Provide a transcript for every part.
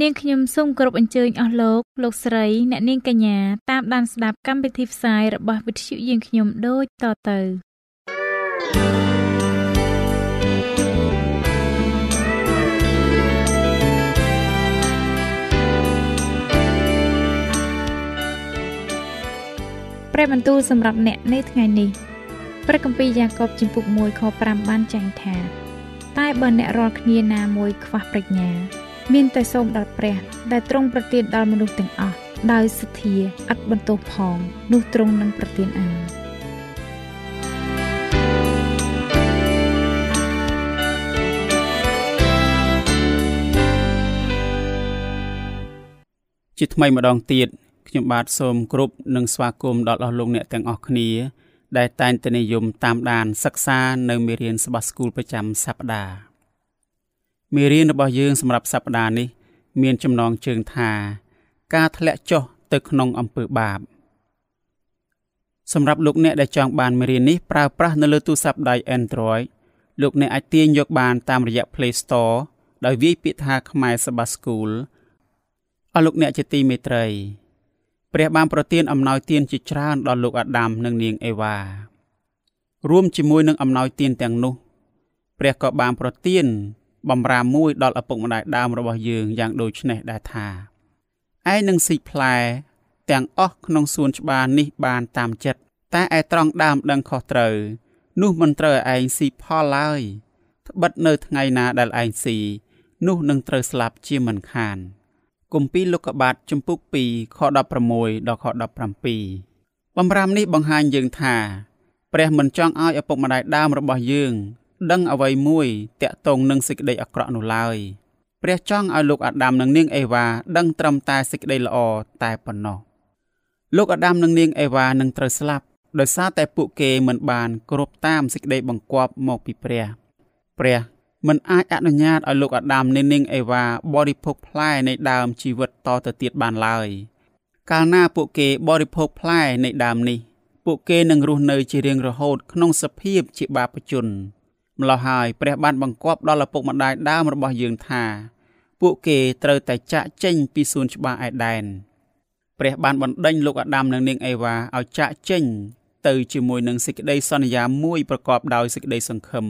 នាងខ្ញុំសូមគោរពអញ្ជើញអស់លោកលោកស្រីអ្នកនាងកញ្ញាតាមដានស្ដាប់កម្មវិធីផ្សាយរបស់វិទ្យុយើងខ្ញុំដូចតទៅព្រះបន្ទូលសម្រាប់អ្នកនៅថ្ងៃនេះព្រះគម្ពីរយ៉ាកបជំពូក1ខ5បានចែងថា តែបើអ្នករាល់គ្នាណាមួយខ្វះប្រាជ្ញា មានតែសូមដល់ព្រះដែលទ្រង់ប្រទានដល់មនុស្សទាំងអស់ដោយសទ្ធាឥតបន្ទោសផងនោះទ្រង់នឹងប្រទានអានជាថ្មីម្ដងទៀតខ្ញុំបាទសូមគោរពនិងស្វាគមន៍ដល់អស់លោកអ្នកទាំងអស់គ្នា ដែលតែងតែនិយមតាមដានសិក្សានៅមេរៀនសបាស្គូលប្រចាំសប្តាហ៍ មេរៀនរបស់យើងសម្រាប់សប្តាហ៍នេះ មានចំណងជើងថា ការធ្លាក់ចុះទៅក្នុងអំពើបាបសម្រាប់លោកអ្នកដែលចង់បានមេរៀននេះប្រើប្រាស់នៅលើទូរស័ព្ទដៃ Android លោកអ្នកអាចទាញយកបានតាមរយៈ Play Store ដោយវាយពាក្យថាខ្មែរសបាស្គូលអស់លោកអ្នកជាទីមេត្រីព្រះបានប្រទានអំណោយទានជាច្រើនដល់លោកអាដាមនិងនាងអេវ៉ារួមជាមួយនឹងអំណោយទានទាំងនោះ ព្រះក៏បានប្រទាន បំរាមមួយដល់ឪពុកម្ដាយដើមរបស់យើងយ៉ាងដូចនេះដែរថាឯងនឹងស៊ីផ្លែទាំងអស់ក្នុងសួនច្បារនេះបានតាមចិត្តតែឯត្រង់ដើមដឹងខុសត្រូវនោះមិនត្រូវឲ្យឯងស៊ីផលឡើយត្បិតនៅថ្ងៃណាដែលឯងស៊ីនោះនឹងត្រូវស្លាប់ជាមិនខាន។គម្ពីរលោកុបាទជំពូក2ខ16ដល់ខ17បំរាមនេះបង្ហាញយើងថាព្រះមិនចង់ឲ្យឪពុកម្ដាយដើមរបស់យើង ដឹងអ្វីមួយតាក់ទងនឹងសេចក្តីអាក្រក់នោះឡើយព្រះចង់ឲ្យលោកអាដាមនិងនាងអេវ៉ាដឹងត្រឹមតែសេចក្តីល្អតែប៉ុណ្ណោះលោកអាដាមនិងនាងអេវ៉ានឹងត្រូវស្លាប់ដោយសារតែពួកគេមិនបានគោរពតាមសេចក្តីបង្គាប់មកពីព្រះព្រះមិនអាចអនុញ្ញាតឲ្យលោកអាដាមនិងនាងអេវ៉ាបរិភោគផ្លែនៃដើមជីវិតតទៅទៀតបានឡើយកាលណាពួកគេបរិភោគផ្លែនៃដើមនេះ ពួកគេនឹងរស់នៅជារៀងរហូតក្នុងសភាពជាបាបជន ម្ល៉េះហើយព្រះបានបង្គាប់ដល់ឪពុកម្ដាយដើមរបស់យើងថា ពួកគេត្រូវតែចាក់ចេញពីសួនច្បារឯដែនព្រះបានបណ្ដេញលោកអាដាមនិងនាងអេវ៉ាឲ្យចាក់ចេញ ទៅជាមួយនឹងសេចក្តីសន្យាមួយប្រកបដោយសេចក្តីសង្ឃឹម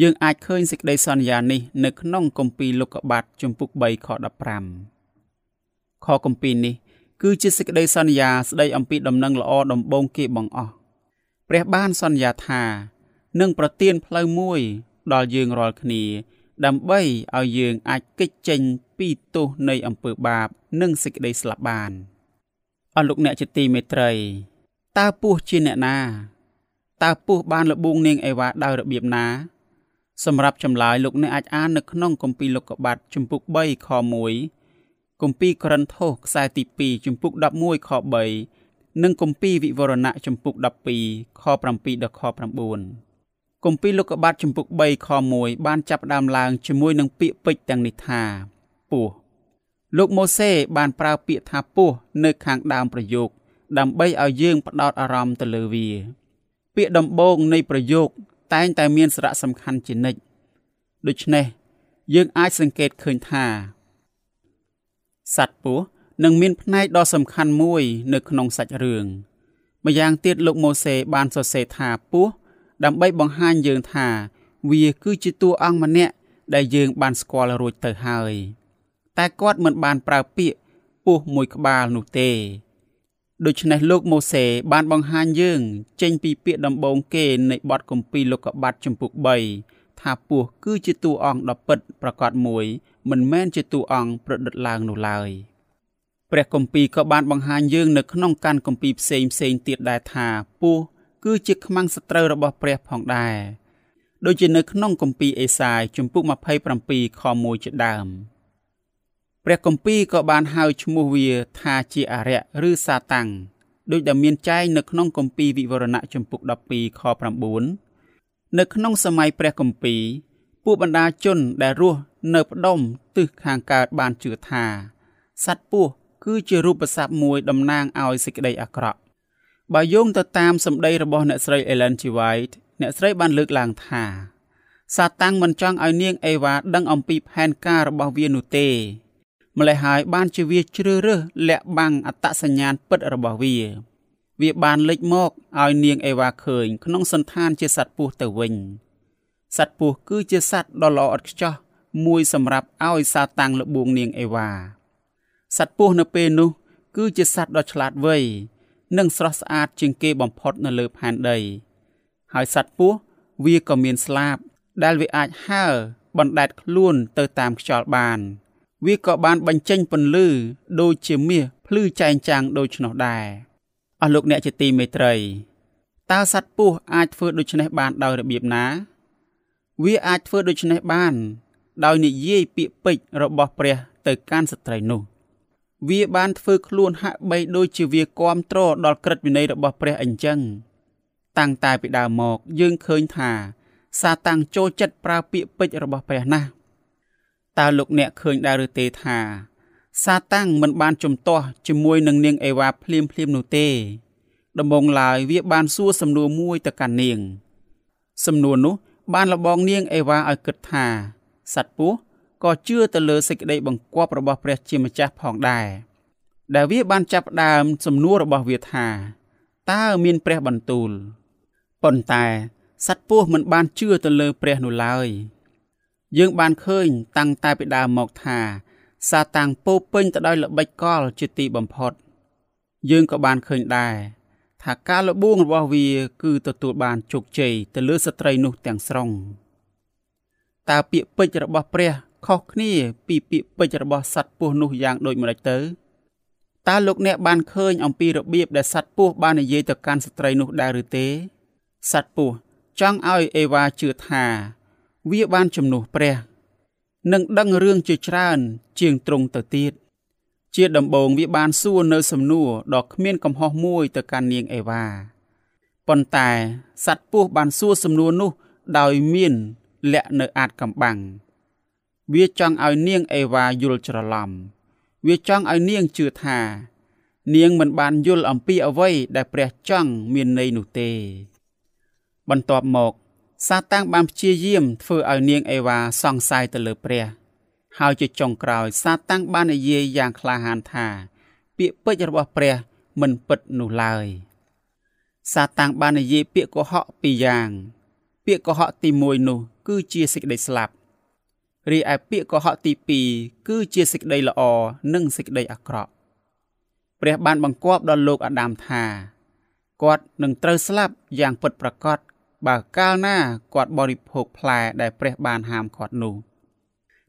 យើងអាចឃើញសេចក្តីសន្យានេះនៅក្នុងគម្ពីរលោកុបាទជំពូក3ខ15ខគម្ពីរនេះគឺជាសេចក្តីសន្យាស្តីអំពីដំណឹងល្អដំបូងគេបង្អស់ព្រះបានសន្យាថា នឹងប្រទានផ្លូវមួយដល់យើងរាល់គ្នា ដើម្បីឲ្យយើងអាចគេចចេញពីទោសនៃអំពើបាប និងសេចក្តីស្លាប់បានអស់លោកអ្នកជាទីមេត្រីតើពស់ជាអ្នកណាតើពស់បានលបួងនាងអេវ៉ាដោយរបៀបណា សម្រាប់ចម្លើយលោកអ្នកអាចអាននៅក្នុងគម្ពីរលោកុបាទជំពូក3ខ1គម្ពីរករិនថូសខ្សែទី2ជំពូក11ខ3និងគម្ពីរវិវរណៈជំពូក12ខ7ដល់ខ9 គម្ពីរលោកុបាទជំពូក3ខ1បានចាប់ផ្ដើមឡើងជាមួយនឹងពាក្យពេចន៍ទាំងនេះថាពស់លោកម៉ូសេបានប្រើពាក្យថាពស់នៅខាងដើមប្រយោគដើម្បីឲ្យយើងផ្ដោតអារម្មណ៍ទៅលើវា ពាក្យដំបូងនៃប្រយោគតែងតែមានសារៈសំខាន់ជានិច្ចដូច្នេះយើងអាចសង្កេតឃើញថាសត្វពស់នឹងមានផ្នែកដ៏សំខាន់មួយនៅក្នុងសាច់រឿងម្យ៉ាងទៀតលោកម៉ូសេបានសរសេរថាពស់ ដើម្បីបង្ហាញយើងថា វាគឺជាតួអង្គម្នាក់ដែលយើងបានស្គាល់រួចទៅហើយ តែគាត់មិនបានប្រើពាក្យពស់មួយក្បាលនោះទេដូច្នេះលោកម៉ូសេបានបង្ហាញយើង ចេញពីពាក្យដំបូងគេនៃបទគម្ពីរលោកុបាទចំពុក3ថាពស់គឺជាតួអង្គដ៏ពិតប្រកបមួយ មិនមែនជាតួអង្គប្រឌិតឡើងនោះឡើយព្រះគម្ពីរក៏បានបង្ហាញយើងនៅក្នុងកានគម្ពីរផ្សេងផ្សេងទៀតដែរថាពស់ គឺជាខ្មាំងសត្រូវរបស់ព្រះផងដែរដូចជានៅក្នុងគម្ពីរអេសាយជំពូក27ខ1ជាដើមព្រះគម្ពីរក៏បានហៅឈ្មោះវាថាជាអរិយឬសាតាំងដោយដែលមានចែងនៅក្នុងគម្ពីរវិវរណៈចំពុក12ខ9នៅក្នុងសម័យព្រះគម្ពីរពួកបណ្ដាជនដែលរស់នៅផ្ដុំទិសខាងកើតបានជឿថាសត្វពស់គឺជារូបស័ព្ទមួយតំណាងឲ្យសេចក្តីអាក្រក់ បើយោងទៅតាមសម្ដីរបស់អ្នកស្រី Ellen G. White អ្នកស្រីបានលើកឡើងថាសាតាំងមិនចង់ឲ្យនាងអេវ៉ាដឹងអំពីផែនការរបស់វានោះទេម្ល៉េះហើយបានជាវាជ្រើសរើសលាក់បាំងអត្តសញ្ញាណពិតរបស់វា វាបានលេចមកឲ្យនាងអេវ៉ាឃើញ ក្នុងសន្តានជាសត្វពស់ទៅវិញសត្វពស់គឺជាសត្វដ៏ល្អឥតខ្ចោះមួយសម្រាប់ឲ្យសាតាំងលបួងនាងអេវ៉ាសត្វពស់នៅពេលនោះ គឺជាសត្វដ៏ឆ្លាតវៃ និងស្រស់ស្អាតជាងគេបំផុតនៅលើផែនដី ហើយសត្វពស់វាក៏មានស្លាប ដែលវាអាចហើរបណ្ដែតខ្លួនទៅតាមខ្យល់បាន វាក៏បានបញ្ចេញពន្លឺដូចជាមាសភ្លឺចែងចាំងដូចនោះដែរអស់លោកអ្នកជាទីមេត្រីតើសត្វពស់អាចធ្វើដូច្នេះបានដោយរបៀបណា វាអាចធ្វើដូច្នេះបាន ដោយនិយាយពាក្យពេចន៍របស់ព្រះទៅកាន់ស្ត្រីនោះ វាបានធ្វើខ្លួនហាក់បីដូចជាវាគ្រប់គ្រងដល់ក្រឹតវិន័យរបស់ព្រះអញ្ចឹងតាំងតែពីដើមមកយើងឃើញថា សាតាំងចូលចិត្តប្រើពាក្យពេចន៍របស់ព្រះណាស់តើលោកអ្នកឃើញដែរឬទេថា សាតាំងមិនបានជំទាស់ជាមួយនឹងនាងអេវ៉ាភ្លាមភ្លាមនោះទេ ដំបងឡើយវាបានសួរសំណួរមួយទៅកាន់នាង សំណួរនោះបានលបងនាងអេវ៉ាឲ្យគិតថាសត្វពស់ ក៏ជឿទៅលើសេចក្តីបង្គាប់របស់ព្រះជាម្ចាស់ផងដែរដែលវាបានចាប់ផ្ដើមសំណួររបស់វាថាតើមានព្រះបន្ទូលប៉ុន្តែសត្វពស់មិនបានជឿទៅលើព្រះនោះឡើយយើងបានឃើញតាំងតែពីដើមមកថាសាតាំងពោពេញទៅដោយល្បិចកលជាទីបំផុត យើងក៏បានឃើញដែរថាការលបួងរបស់វា គឺទទួលបានជោគជ័យទៅលើស្ត្រីនោះទាំងស្រុងតើពាក្យពេចន៍របស់ព្រះ ខុសគ្នាពីពាក្យពេចន៍របស់សត្វពស់នោះយ៉ាងដូចម្តេចទៅតើលោកអ្នកបានឃើញអំពីរបៀបដែលសត្វពស់បាននិយាយទៅកាន់ស្ត្រីនោះដែរឬទេសត្វពស់ចង់ឲ្យអេវ៉ាជឿថា វាបានជំនួសព្រះនិងដឹងរឿងជាច្រើន ជាងត្រង់ទៅទៀតជាដំបូងវាបានសួរនៅសំណួរដ៏គ្មានកំហុសមួយទៅកាន់នាងអេវ៉ាប៉ុន្តែសត្វពស់បានសួរសំណួរនោះដោយមានលក្ខនៅអាចកំបាំង វាចង់ឲ្យនាងអេវ៉ាយល់ច្រឡំវាចង់ឲ្យនាងជឿថា នាងមិនបានយល់អំពីអ្វីដែលព្រះចង់មានន័យនោះទេ បន្ទាប់មកសាតាំងបានព្យាយាមធ្វើឲ្យនាងអេវ៉ាសង្ស័យទៅលើព្រះ ហើយជាចុងក្រោយ សាតាំងបាននិយាយយ៉ាងក្លាហានថា ពាក្យពេចន៍របស់ព្រះមិនពិតនោះឡើយ សាតាំងបាននិយាយពាក្យកុហកពីរយ៉ាង ពាក្យកុហកទី1នោះគឺជាសេចក្តីស្លាប់ រីឯពាក្យកុហកទី2គឺជាសេចក្តីល្អនិងសេចក្តីអាក្រក់ព្រះបានបង្គាប់ដល់លោកអាដាមថាគាត់នឹងត្រូវស្លាប់យ៉ាងពិតប្រាកដបើកាលណាគាត់បរិភោគផ្លែដែលព្រះបានហាមគាត់នោះ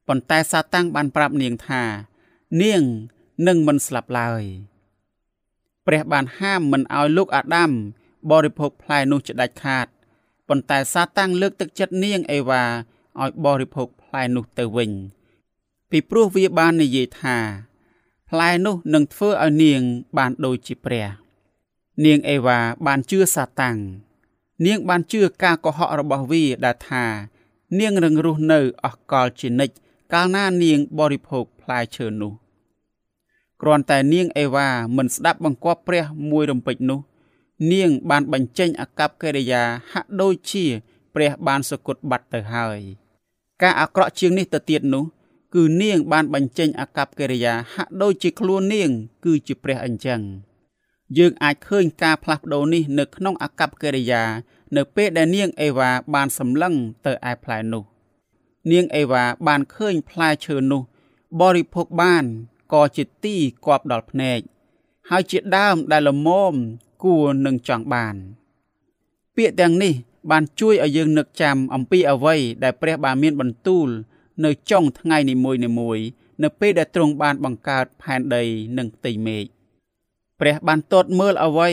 ប៉ុន្តែសាតាំងបានប្រាប់នាងថា នាងនឹងមិនស្លាប់ឡើយព្រះបានហាមមិនឲ្យលោកអាដាមបរិភោគផ្លែនោះជាដាច់ខាតប៉ុន្តែសាតាំងលើកទឹកចិត្តនាងអេវ៉ាឲ្យបរិភោគ ផ្លែនោះទៅវិញ ពីព្រោះវាបាននិយាយថាផ្លែនោះនឹងធ្វើឲ្យនាងបានដូចជាព្រះ នាងអេវ៉ាបានជឿសាតាំងនាងបានជឿការកុហករបស់វាដែលថា នាងនឹងរស់នៅអស់កលជានិច្ចកាលណានាងបរិភោគផ្លែឈើនោះគ្រាន់តែនាងអេវ៉ាមិនស្ដាប់បង្គាប់ព្រះមួយរំពេចនោះ នាងបានបញ្ចេញអកប្បកិរិយាហាក់ដូចជា ព្រះបានសគត់បាត់ទៅហើយ ការអាក្រក់ជាងនេះទៅទៀតនោះ គឺនាងបានបញ្ចេញអកប្បកិរិយាហាក់ដូចជាខ្លួននាង គឺជាព្រះអញ្ចឹងយើងអាចឃើញការផ្លាស់ប្ដូរនេះនៅក្នុងអកប្បកិរិយា នៅពេលដែលនាងអេវ៉ាបានសម្លឹងទៅឯផ្លែនោះ នាងអេវ៉ាបានឃើញផ្លែឈើនោះ បរិភោគបានក៏ជាទីគប់ដល់ភ្នែកហើយជាដើមដែលល្មមគួរនឹងចង់បាន ពាក្យទាំងនេះ បានជួយឲ្យយើងនឹកចាំអំពីអ្វីដែលព្រះបានមានបន្ទូល នៅចុងថ្ងៃនីមួយៗនៅពេលដែលទ្រង់បានបង្កើតផែនដីនិងផ្ទៃមេឃព្រះបានទតមើលអ្វី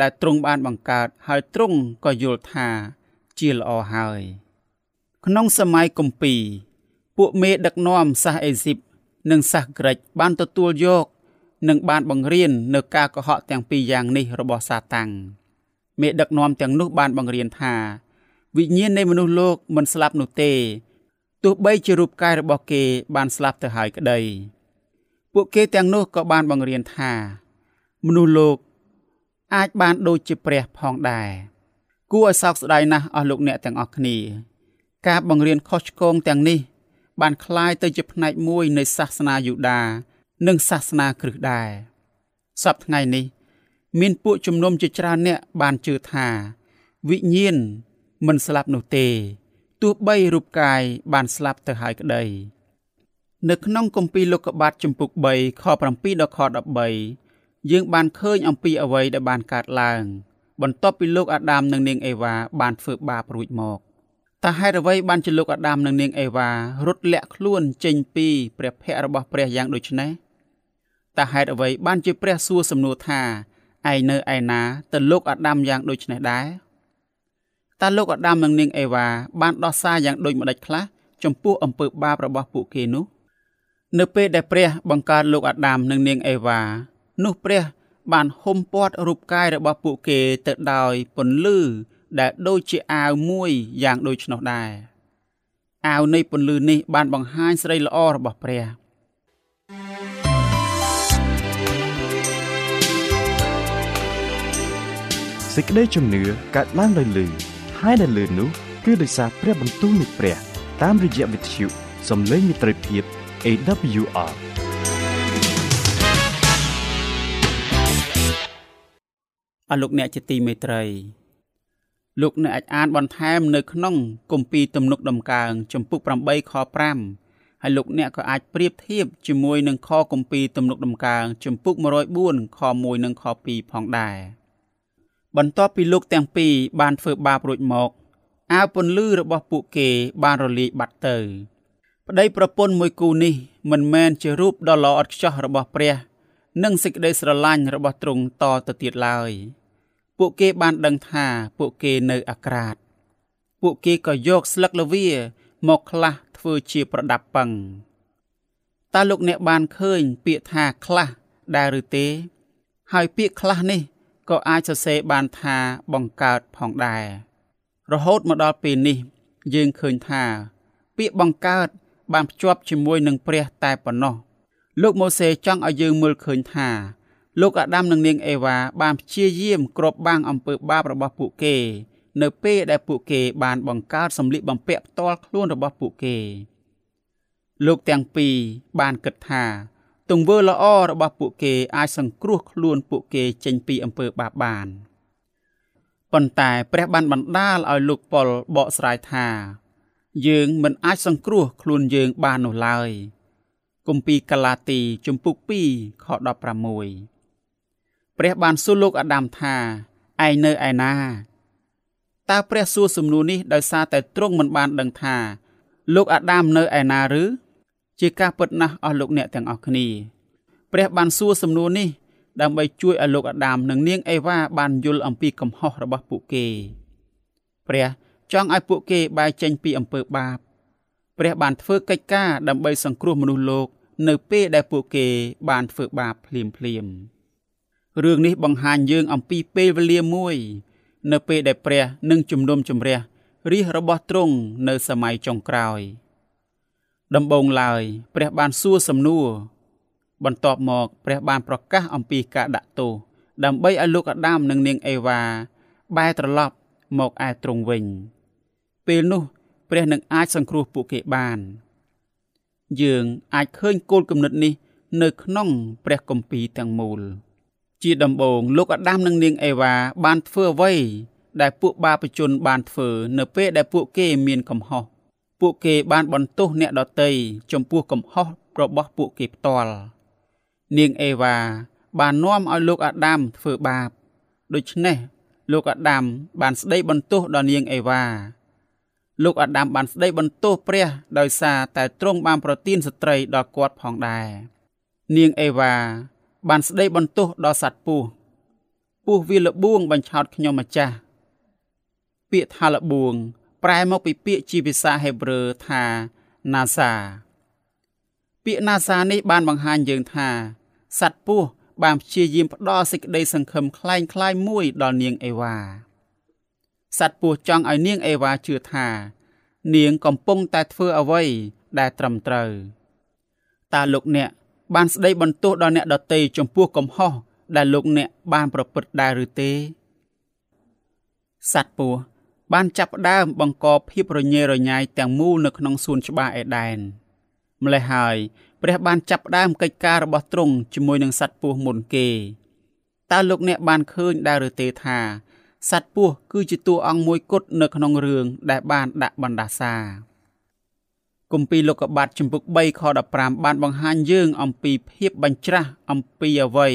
ដែលទ្រង់បានបង្កើតហើយទ្រង់ក៏យល់ថាជាល្អហើយ ក្នុងសម័យគម្ពីរពួកមេដឹកនាំសាសអេស៊ីបនិងសាសក្រិចបានទទួលយក និងបានបង្រៀននៅការកុហកទាំងពីរយ៉ាងនេះរបស់សាតាំង មេដឹកនាំទាំងនោះបានបង្រៀនថាវិញ្ញាណនៃមនុស្សលោកមិនស្លាប់នោះទេទោះបីជារូបកាយរបស់គេបានស្លាប់ទៅហើយក្តីពួកគេទាំងនោះក៏បានបង្រៀនថា មនុស្សលោកអាចបានដូចជាព្រះផងដែរគួរឲ្យសោកស្ដាយណាស់អស់លោកអ្នកទាំងអស់គ្នាការបង្រៀនខុសឆ្គងទាំងនេះ បានคล้ายទៅជាផ្នែកមួយនៃសាសនាយូដា និងសាសនាគ្រិស្តដែរសប្តាហ៍ថ្ងៃនេះ មានពួកជំនុំជាច្រើនអ្នកបានជឿថាវិញ្ញាណមិនស្លាប់នោះទេទោះបីរូបកាយបានស្លាប់ទៅហើយក្តី នៅក្នុងគម្ពីរលោកុបាទចំពុក3ខ7ដល់ខ13យើងបានឃើញអំពីអ្វីដែលបានកើតឡើង បន្ទាប់ពីលោកអាដាមនិងនាងអេវ៉ាបានធ្វើបាបរួចមកតើហេតុអ្វីបានជាលោកអាដាមនិងនាងអេវ៉ារត់លាក់ខ្លួនចេញពីព្រះភ័ក្ត្ររបស់ព្រះយ៉ាងដូចនេះតើហេតុអ្វីបានជាព្រះសួរសំណួរថា ឯងនៅឯណាទៅលោកអាដាមយ៉ាងដូចនេះដែរតើលោកអាដាមនិងនាងអេវ៉ាបានដោះសារយ៉ាងដូចម្ដេចខ្លះចំពោះអំពើបាបរបស់ពួកគេនោះ នៅពេលដែលព្រះបង្កើតលោកអាដាមនិងនាងអេវ៉ានោះព្រះបានហុំព័ទ្ធរូបកាយរបស់ពួកគេទៅដោយពន្លឺដែលដូចជាអាវមួយយ៉ាងដូចនោះដែរអាវនៃពន្លឺនេះបានបង្ហាញស្រីល្អរបស់ព្រះ សេចក្តីជំនឿកើតឡើងដោយលឺហើយដែលលឺនោះគឺដោយសារព្រះបន្ទូលនៃព្រះ តាមរយៈវិទ្យុសំឡេងមិត្តភាព AWR អរលោកអ្នកជាទីមេត្រីលោកអ្នកអាចអានបន្ថែមនៅក្នុងគម្ពីរទំនុកដំកើងចំពុក8ខ5ហើយលោកអ្នកក៏អាចប្រៀបធៀបជាមួយនឹងខគម្ពីរទំនុកដំកើងចំពុក104ខ1និងខ2ផងដែរ បន្ទាប់ពីលោកទាំងពីរបានធ្វើបាបរួចមកអាវពន្លឺរបស់ពួកគេបានរលាយបាត់ទៅ ប្តីប្រពន្ធមួយគូនេះមិនមែនជារូបដ៏ល្អឥតខ្ចោះរបស់ព្រះ និងសេចក្តីស្រឡាញ់របស់ទ្រង់តទៅទៀតឡើយ ពួកគេបានដឹងថាពួកគេនៅអាក្រាត ពួកគេក៏យកស្លឹកល្វាមកខ្លះធ្វើជាប្រដាប់ពឹងតើលោកអ្នកបានឃើញពាក្យថាខ្លះដែរឬទេ ហើយពាក្យខ្លះនេះ ក៏អាចសរសេរបានថាបង្កើតផងដែររហូតមកដល់ពេលនេះ យើងឃើញថា ពាក្យបង្កើត បានភ្ជាប់ជាមួយនឹងព្រះតែប៉ុណ្ណោះលោកម៉ូសេចង់ឲ្យយើងមើលឃើញថា លោកអាដាមនិងនាងអេវ៉ាបានព្យាយាមគ្របបាំងអំពើបាបរបស់ពួកគេ នៅពេលដែលពួកគេបានបង្កើតសម្លៀកបំពាក់ផ្ទាល់ខ្លួនរបស់ពួកគេ លោកទាំងពីរបានគិតថា ទង្វើល្អរបស់ពួកគេអាចសង្គ្រោះខ្លួនពួកគេចេញពីអំពើបាបបានប៉ុន្តែព្រះបានបណ្ដាលឲ្យលោកប៉ុលបកស្រាយថា យើងមិនអាចសង្គ្រោះខ្លួនយើងបាននោះឡើយគម្ពីរកាឡាទីជំពូក2ខ16ព្រះបានសួរលោកអាដាមថាឯងនៅឯណាតើព្រះសួរសំណួរនេះដោយសារតែទ្រង់មិនបានដឹងថា លោកអាដាមនៅឯណាឬ ជាការពិតណាស់អស់លោកអ្នកទាំងអស់គ្នាព្រះបានសួរសំណួរនេះដើម្បីជួយឲ្យលោកអាដាមនិងនាងអេវ៉ាបានយល់អំពីកំហុសរបស់ពួកគេ ព្រះចង់ឲ្យពួកគេបែរចេញពីអំពើបាប ព្រះបានធ្វើកិច្ចការដើម្បីសង្គ្រោះមនុស្សលោក នៅពេលដែលពួកគេបានធ្វើបាបភ្លាមភ្លាមរឿងនេះបង្ហាញយើងអំពីពេលវេលាមួយ នៅពេលដែលព្រះនឹងជំនុំជម្រះរាជរបស់ទ្រង់នៅសម័យចុងក្រោយ ដំបូងឡើយ ព្រះបានសួរសំណួរ បន្ទាប់មកព្រះបានប្រកាសអំពីការដាក់ទោសដើម្បីឲ្យលោកអាដាមនិងនាងអេវ៉ាបែរត្រឡប់មកឯទ្រង់វិញ ពេលនោះ ព្រះនឹងអាចសង្គ្រោះពួកគេបាន យើងអាចឃើញគោលគំនិតនេះនៅក្នុងព្រះគម្ពីរទាំងមូល ជាដំបូងលោកអាដាមនិងនាងអេវ៉ាបានធ្វើអ្វីដែលពួកបាបជនបានធ្វើ នៅពេលដែលពួកគេមានកំហុស ពួកគេបានបន្ទោសអ្នកដទៃចំពោះកំហុសរបស់ពួកគេផ្ទាល់នាងអេវ៉ាបាននាំឲ្យលោកអាដាមធ្វើបាបដូច្នេះលោកអាដាមបានស្ដីបន្ទោសដល់នាងអេវ៉ាលោកអាដាមបានស្ដីបន្ទោសព្រះដោយសារតែទ្រង់បានប្រទានស្ត្រីដល់គាត់ផងដែរនាងអេវ៉ាបានស្ដីបន្ទោសដល់សត្វពស់ពស់វាលបួងបញ្ឆោតខ្ញុំម្ចាស់ពាក្យថាលបួង ប្រែមកពីពាក្យជាភាសាហេប្រឺថាណាសា ពាក្យណាសានេះបានបង្ហាញយើងថាសត្វពស់បានព្យាយាមផ្ដល់សេចក្តីសង្ឃឹមคล้ายคล้ายមួយដល់នាងអេវ៉ាសត្វពស់ចង់ឲ្យនាងអេវ៉ាជឿថា នាងកំពុងតែធ្វើអ្វីដែលត្រឹមត្រូវតើលោកអ្នកបានស្ដីបន្ទោសដល់អ្នកដទៃចំពោះកំហុសដែលលោកអ្នកបានប្រព្រឹត្តដែរឬទេសត្វពស់ បានចាប់ផ្ដើមបង្កភាពរញ៉េរញ៉ៃទាំងមូលនៅក្នុងសួនច្បារអេដែនម្លេះហើយព្រះបានចាប់ផ្ដើមកិច្ចការរបស់ទ្រង់ជាមួយនឹងសត្វពស់មុនគេតើលោកអ្នកបានឃើញដែរឬទេថាសត្វពស់គឺជាតួអង្គមួយគត់នៅក្នុងរឿងដែលបានដាក់បណ្ដាសាគម្ពីរលោកុបាទជំពូក3ខ15បានបង្ហាញយើងអំពីភាពបញ្ច្រាស់អំពីអ្វី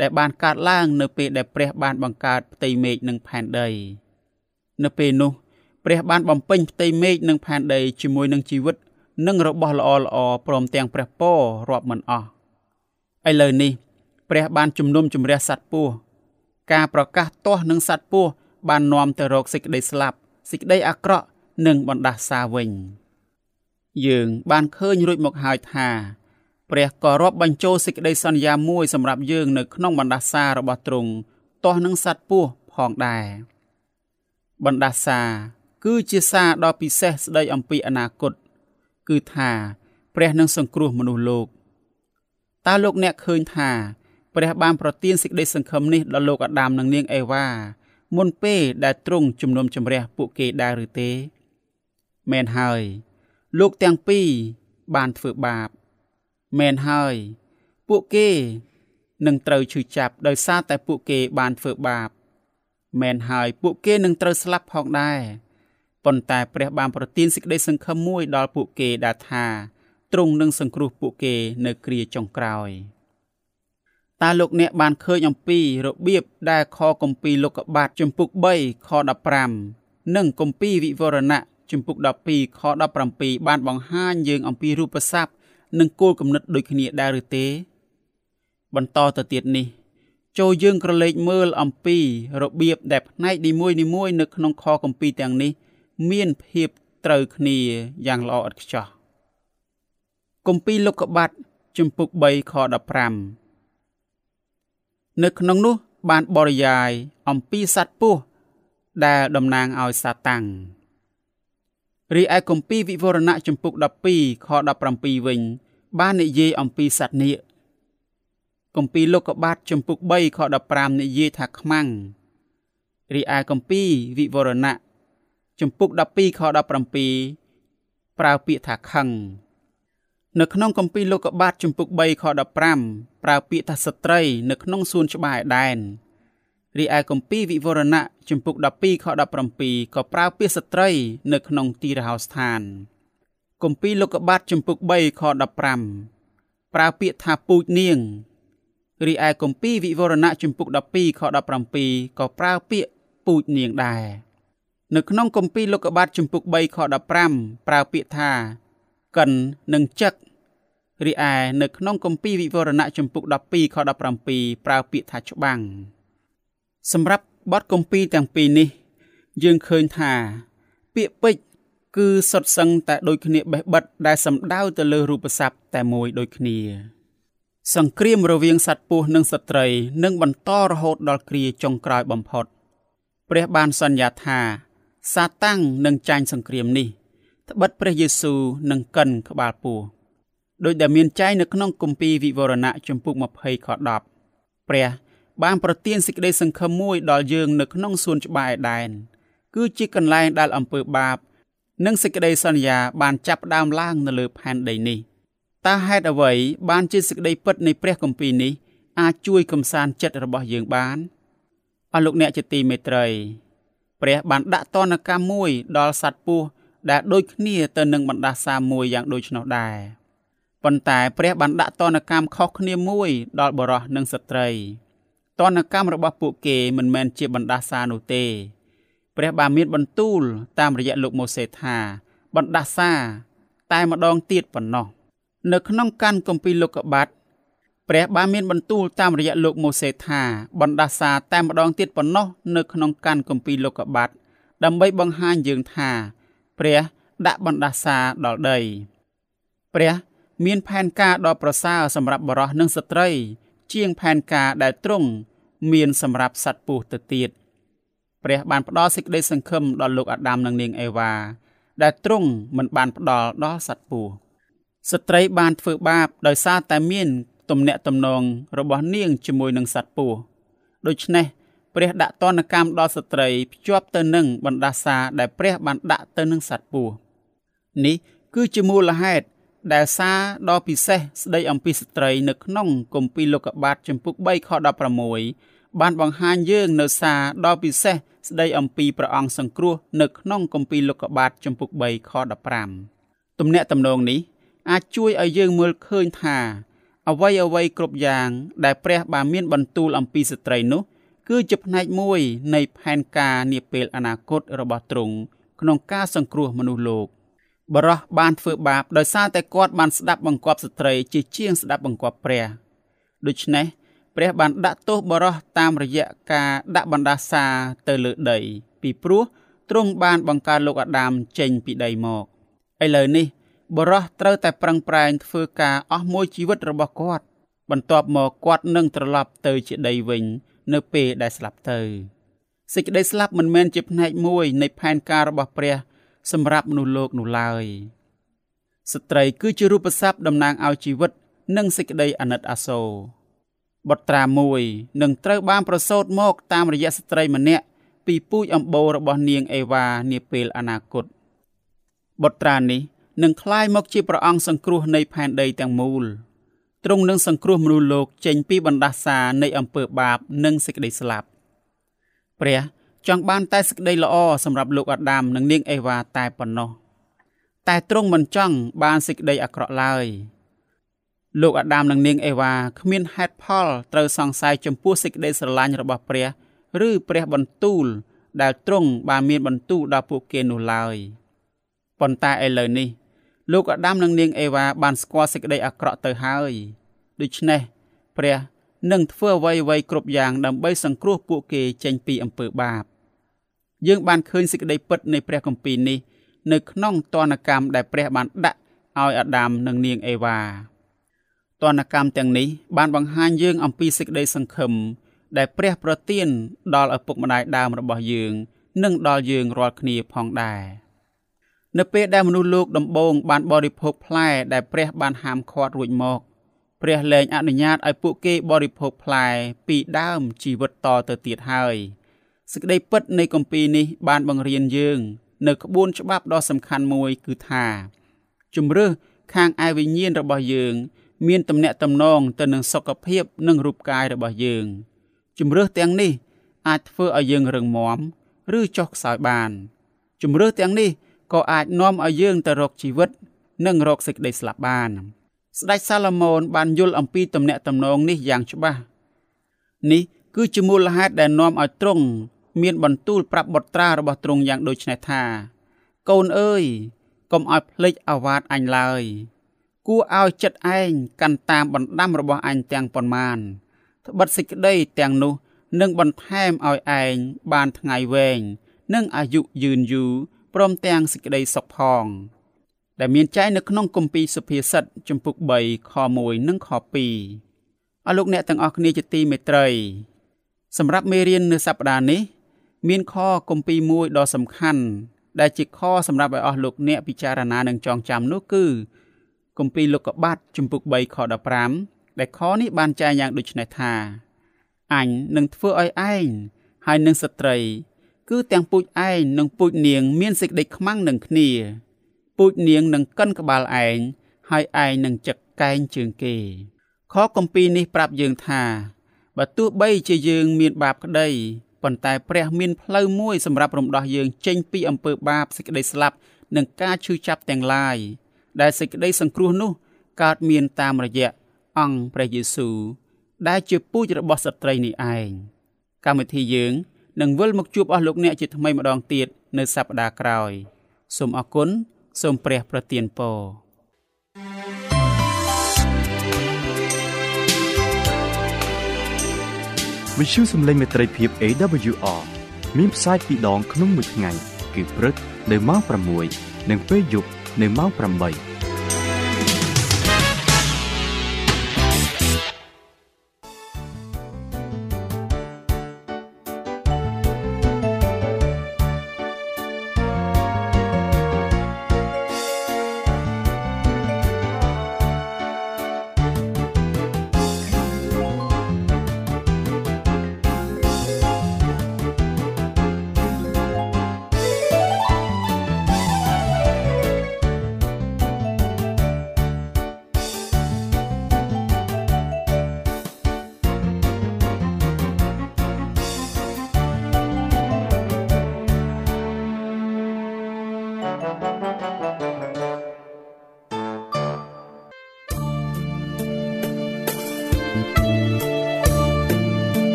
ដែលបានកើតឡើងនៅពេលដែលព្រះបានបង្កើតផ្ទៃមេឃនិងផែនដី នៅពេលនោះព្រះបានបំពេញផ្ទៃមេឃនិងផែនដីជាមួយនឹងជីវិត និងរបស់ល្អល្អព្រមទាំងព្រះពររាប់មិនអស់ឥឡូវនេះ ព្រះបានជំនុំជម្រះសត្វពស់ការប្រកាសទាស់នឹងសត្វពស់បាននាំទៅរកសេចក្តីស្លាប់សេចក្តីអាក្រក់និងបណ្ដាសាវិញយើងបានឃើញរួចមកហើយថាព្រះក៏រាប់បញ្ចូលសេចក្តីសន្យាមួយសម្រាប់យើងនៅក្នុងបណ្ដាសារបស់ទ្រង់ទាស់នឹងសត្វពស់ផងដែរ បណ្ដាសា គឺជាសារដ៏ពិសេសស្ដីអំពីអនាគត គឺថាព្រះនឹងសង្គ្រោះមនុស្សលោកតើលោកអ្នកឃើញថាព្រះបានប្រទានសេចក្តីសង្ឃឹមនេះដល់លោកអាដាមនិងនាងអេវ៉ាមុនពេលដែលទ្រង់ជំនុំជម្រះពួកគេដែរឬទេមែនហើយ លោកទាំងពីរបានធ្វើបាបមែនហើយ ពួកគេនឹងត្រូវឈឺចាប់ដោយសារតែពួកគេបានធ្វើបាប មែនហើយពួកគេនឹងត្រូវស្លាប់ផងដែរប៉ុន្តែព្រះបានប្រទានសេចក្តីសង្ឃឹមមួយដល់ពួកគេដែលថាទ្រង់នឹងសង្គ្រោះពួកគេនៅគ្រាចុងក្រោយតើលោកអ្នកបានឃើញអំពីរបៀបដែលខគម្ពីរលោកុបាទជំពូក3ខ15និងគម្ពីរវិវរណៈជំពូក12ខ17បានបង្ហាញយើងអំពីរូបស័ព្ទនិងគោលគំនិតដូចគ្នាដែរឬទេ បន្តទៅទៀតនេះ ចូលយើងក្រឡេកមើលអំពីរបៀបដែលផ្នែកនីមួយៗនៅក្នុងខគម្ពីរទាំងនេះ មានភាពត្រូវគ្នាយ៉ាងល្អឥតខ្ចោះគម្ពីរលោកុបាទជំពូក3ខ15នៅក្នុងនោះបានបរិយាយអំពីសត្វពស់ដែលតំណាងឲ្យសាតាំងរីឯគម្ពីរវិវរណៈជំពូក12ខ17វិញ បាននិយាយអំពីសត្វនាគ គម្ពីរលោកុបាទជំពូក3ខ15និយាយថាខ្មាំងរីឯគម្ពីរវិវរណៈជំពូក12ខ17ប្រើពាក្យថាខឹងនៅក្នុងគម្ពីរលោកុបាទជំពូក3ខ15ប្រើពាក្យថាស្ត្រី នៅក្នុងសួនច្បារឯដែនរីឯគម្ពីរវិវរណៈជំពូក12ខ17ក៏ប្រើពាក្យស្ត្រី នៅក្នុងទីរហោស្ថានគម្ពីរលោកុបាទជំពូក3ខ15ប្រើពាក្យថាពូជនាង រីឯគម្ពីរវិវរណៈជំពូក12ខ17ក៏ប្រើពាក្យពូជនាងដែរនៅក្នុងគម្ពីរលោកុបាទជំពូក3ខ15ប្រើពាក្យថាកិននិងចឹករីឯនៅក្នុងគម្ពីរវិវរណៈជំពូក12ខ17ប្រើពាក្យថាច្បាំងសម្រាប់បទគម្ពីរទាំងពីរនេះ យើងឃើញថាពាក្យពេចន៍គឺសុទ្ធសឹងតែដូចគ្នាបេះបិទដែលសំដៅទៅលើរូបស័ព្ទតែមួយដូចគ្នា សង្គ្រាមរវាងសត្វពស់និងស្ត្រីនឹងបន្តរហូតដល់គ្រាចុងក្រោយបំផុត ព្រះបានសន្យាថាសាតាំងនឹងចាញ់សង្គ្រាមនេះត្បិតព្រះយេស៊ូវនឹងកិនក្បាលពស់ដោយដែលមានចែងនៅក្នុងគម្ពីរវិវរណៈជំពូក20ខ10ព្រះបានប្រទានសេចក្តីសង្ឃឹមមួយដល់យើងនៅក្នុងសួនច្បារឯដែនគឺជាកន្លែងដែលអំពើបាប និងសេចក្តីសន្យាបានចាប់ផ្ដើមឡើងនៅលើផែនដីនេះ តើហេតុអ្វីបានជាសេចក្តីពិតនៃព្រះគម្ពីរនេះអាចជួយកំសាន្តចិត្តរបស់យើងបានអស់លោកអ្នកជាទីមេត្រីព្រះបានដាក់ទណ្ឌកម្មមួយដល់សត្វពស់ដែលដូចគ្នាទៅនឹងបណ្ដាសាមួយយ៉ាងដូចនោះដែរប៉ុន្តែព្រះបានដាក់ទណ្ឌកម្មខុសគ្នាមួយដល់បរោះនិងស្ត្រីទណ្ឌកម្មរបស់ពួកគេមិនមែនជាបណ្ដាសានោះទេ ព្រះបានមានបន្ទូលតាមរយៈលោកម៉ូសេថាបណ្ដាសាតែម្ដងទៀតប៉ុណ្ណោះ នៅក្នុងកាន់គម្ពីរលោកុបាទព្រះបានមានបន្ទូលតាមរយៈលោកម៉ូសេថាបណ្ដាសាតែម្ដងទៀតប៉ុណ្ណោះនៅក្នុងកាន់គម្ពីរលោកុបាទដើម្បីបង្ហាញយើងថាព្រះដាក់បណ្ដាសាដល់ដីព្រះមានផែនការដ៏ប្រសើរសម្រាប់បរិសនិងស្ត្រី ជាងផែនការដែលទ្រង់មានសម្រាប់សត្វពស់ទៅទៀតព្រះបានផ្ដល់សេចក្តីសង្ឃឹមដល់លោកអាដាមនិងនាងអេវ៉ាដែលទ្រង់មិនបានផ្ដល់ដល់សត្វពស់ ស្ត្រីបានធ្វើបាបដោយសារតែមានទំនាក់ទំនងរបស់នាងជាមួយនឹងសត្វពស់ដូច្នេះព្រះដាក់ទណ្ឌកម្មដល់ស្ត្រីភ្ជាប់ទៅនឹងបណ្ដាសាដែលព្រះបានដាក់ទៅនឹងសត្វពស់នេះគឺជាមូលហេតុដែលសារដ៏ពិសេសស្ដីអំពីស្ត្រីនៅក្នុងគម្ពីរលោកុបាទចំពុក3ខ16បានបង្ហាញយើងនៅសារដ៏ពិសេសស្ដីអំពីព្រះអង្គសង្គ្រោះនៅក្នុងគម្ពីរលោកុបាទចំពុក3ខ15ទំនាក់ទំនងនេះ អាចជួយឲ្យយើងមើលឃើញថាអ្វីអ្វីគ្រប់យ៉ាង ដែលព្រះបានមានបន្ទូលអំពីស្ត្រីនោះ គឺជាផ្នែកមួយនៃផែនការនាពេលអនាគតរបស់ទ្រង់ក្នុងការសង្គ្រោះមនុស្សលោកបរោះបានធ្វើបាបដោយសារតែគាត់បានស្ដាប់បង្គាប់ស្ត្រីជាជាងស្ដាប់បង្គាប់ព្រះដូច្នេះព្រះបានដាក់ទោសបរោះតាមរយៈការដាក់បណ្ដាសាទៅលើដី ពីព្រោះទ្រង់បានបង្កើតលោកអាដាមចេញពីដីមកឥឡូវនេះ បរោះត្រូវតែប្រឹងប្រែងធ្វើការអស់មួយជីវិតរបស់គាត់ បន្ទាប់មកគាត់នឹងត្រឡប់ទៅជាដីវិញ នៅពេលដែលស្លាប់ទៅសេចក្តីស្លាប់មិនមែនជាផ្នែកមួយនៃផែនការរបស់ព្រះ សម្រាប់មនុស្សលោកនោះឡើយស្ត្រីគឺជារូបស័ព្ទតំណាងឲ្យជីវិត និងសេចក្តីអាណិតអាសូរបុត្រាមួយនឹងត្រូវបានប្រសូតមកតាមរយៈស្ត្រីម្នាក់ពីពូជអម្បូររបស់នាងអេវ៉ានាពេលអនាគតបុត្រានេះ នឹងคล้ายមកជាព្រះអង្គសង្គ្រោះនៃផែនដីទាំងមូលទ្រង់នឹងសង្គ្រោះមនុស្សលោកចេញពីបណ្ដាសានៃអំពើបាបនិងសេចក្តីស្លាប់ព្រះចង់បានតែសេចក្តីល្អសម្រាប់លោកអាដាមនិងនាងអេវ៉ាតែប៉ុណ្ណោះតែទ្រង់មិនចង់បានសេចក្តីអាក្រក់ឡើយលោកអាដាមនិងនាងអេវ៉ាគ្មានហេតុផលត្រូវសង្ស័យចំពោះសេចក្តីស្រឡាញ់របស់ព្រះ ឬព្រះបន្ទូល ដែលទ្រង់បានមានបន្ទូលដល់ពួកគេនោះឡើយប៉ុន្តែឥឡូវនេះ លោកអាដាមនិងនាងអេវ៉ាបានស្គាល់សេចក្តីអាក្រក់ទៅហើយដូច្នេះព្រះនឹងធ្វើអ្វីអ្វីគ្រប់យ៉ាងដើម្បីសង្គ្រោះពួកគេចេញពីអំពើបាបយើងបានឃើញសេចក្តីពិតនៃព្រះគម្ពីរនេះ នៅក្នុងទណ្ឌកម្មដែលព្រះបានដាក់ឲ្យអាដាមនិងនាងអេវ៉ាទណ្ឌកម្មទាំងនេះបានបង្ហាញយើងអំពីសេចក្តីសង្ឃឹមដែលព្រះប្រទានដល់ឪពុកម្ដាយដើមរបស់យើង និងដល់យើងរាល់គ្នាផងដែរ នៅពេលដែលមនុស្សលោកដំបូងបានបរិភោគផ្លែដែលព្រះបានហាមឃាត់រួចមក ព្រះលែងអនុញ្ញាតឲ្យពួកគេបរិភោគផ្លែពីដើមជីវិតតទៅទៀតហើយសេចក្តីពិតនៃគម្ពីរនេះបានបង្រៀនយើង នៅក្បួនច្បាប់ដ៏សំខាន់មួយគឺថាជំរឿសខាងឯវិញ្ញាណរបស់យើង មានទំនាក់ទំនងទៅនឹងសុខភាពនិងរូបកាយរបស់យើងជំរឿសទាំងនេះ អាចធ្វើឲ្យយើងរឹងមាំឬចុះខ្សោយបានជំរឿសទាំងនេះ ក៏អាចនាំឲ្យយើងទៅរកជីវិត និងរកសេចក្តីស្លាប់បាន ស្ដេចសាឡូមោនបានយល់អំពីទំនាក់ទំនងនេះយ៉ាងច្បាស់នេះគឺជាមូលហេតុដែលនាំឲ្យទ្រង់មានបន្ទូលប្រាប់បុត្រារបស់ទ្រង់យ៉ាងដូចនេះថា កូនអើយកុំឲ្យភ្លេចអាវាតអញឡើយ គួរឲ្យចិត្តឯងកាន់តាមបណ្ដាំរបស់អញទាំងប៉ុន្មានត្បិតសេចក្តីទាំងនោះនឹងបន្ថែមឲ្យឯងបានថ្ងៃវែងនិងអាយុយឺនយូរ ព្រមទាំងសេចក្តីសុខផង ដែលមានចែងនៅក្នុងគម្ពីរសុភាសិតជំពូក3ខ1និងខ2អស់លោកអ្នកទាំងអស់គ្នាជាទីមេត្រី សម្រាប់មេរៀននៅសប្តាហ៍នេះ មានខគម្ពីរមួយដ៏សំខាន់ដែលជាខសម្រាប់ឲ្យអស់លោកអ្នកពិចារណានិងចងចាំនោះគឺគម្ពីរលោកុបាទជំពូក3ខ15ដែលខនេះបានចែងយ៉ាងដូចនេះថាអញនឹងធ្វើឲ្យឯងហើយនឹងស្ត្រី គឺទាំងពូជឯងនិងពូជនាង មានសេចក្តីខ្មាំងនឹងគ្នាពូជនាងនឹងកិនក្បាលឯងហើយឯងនឹងចឹកកែងជើងគេខគម្ពីរនេះប្រាប់យើងថាបើទោះបីជាយើងមានបាបក្តីប៉ុន្តែព្រះមានផ្លូវមួយសម្រាប់រំដោះយើងចេញពីអំពើបាបសេចក្តីស្លាប់និងការឈឺចាប់ទាំងឡាយដែលសេចក្តីសង្គ្រោះនោះកើតមានតាមរយៈអង្គព្រះយេស៊ូវដែលជាពូជរបស់ស្ត្រីនេះឯងកម្មវិធីយើង នឹងវិលមកជួបអស់លោកអ្នកជាថ្មីម្ដងទៀតនៅសប្ដាហ៍ក្រោយសូមអរគុណសូមព្រះប្រទានពរវិទ្យុសំឡេងមេត្រីភាព AWR មានផ្សាយពីរដងក្នុងមួយថ្ងៃ គឺព្រឹកនៅម៉ោង6និងពេលយប់នៅម៉ោង8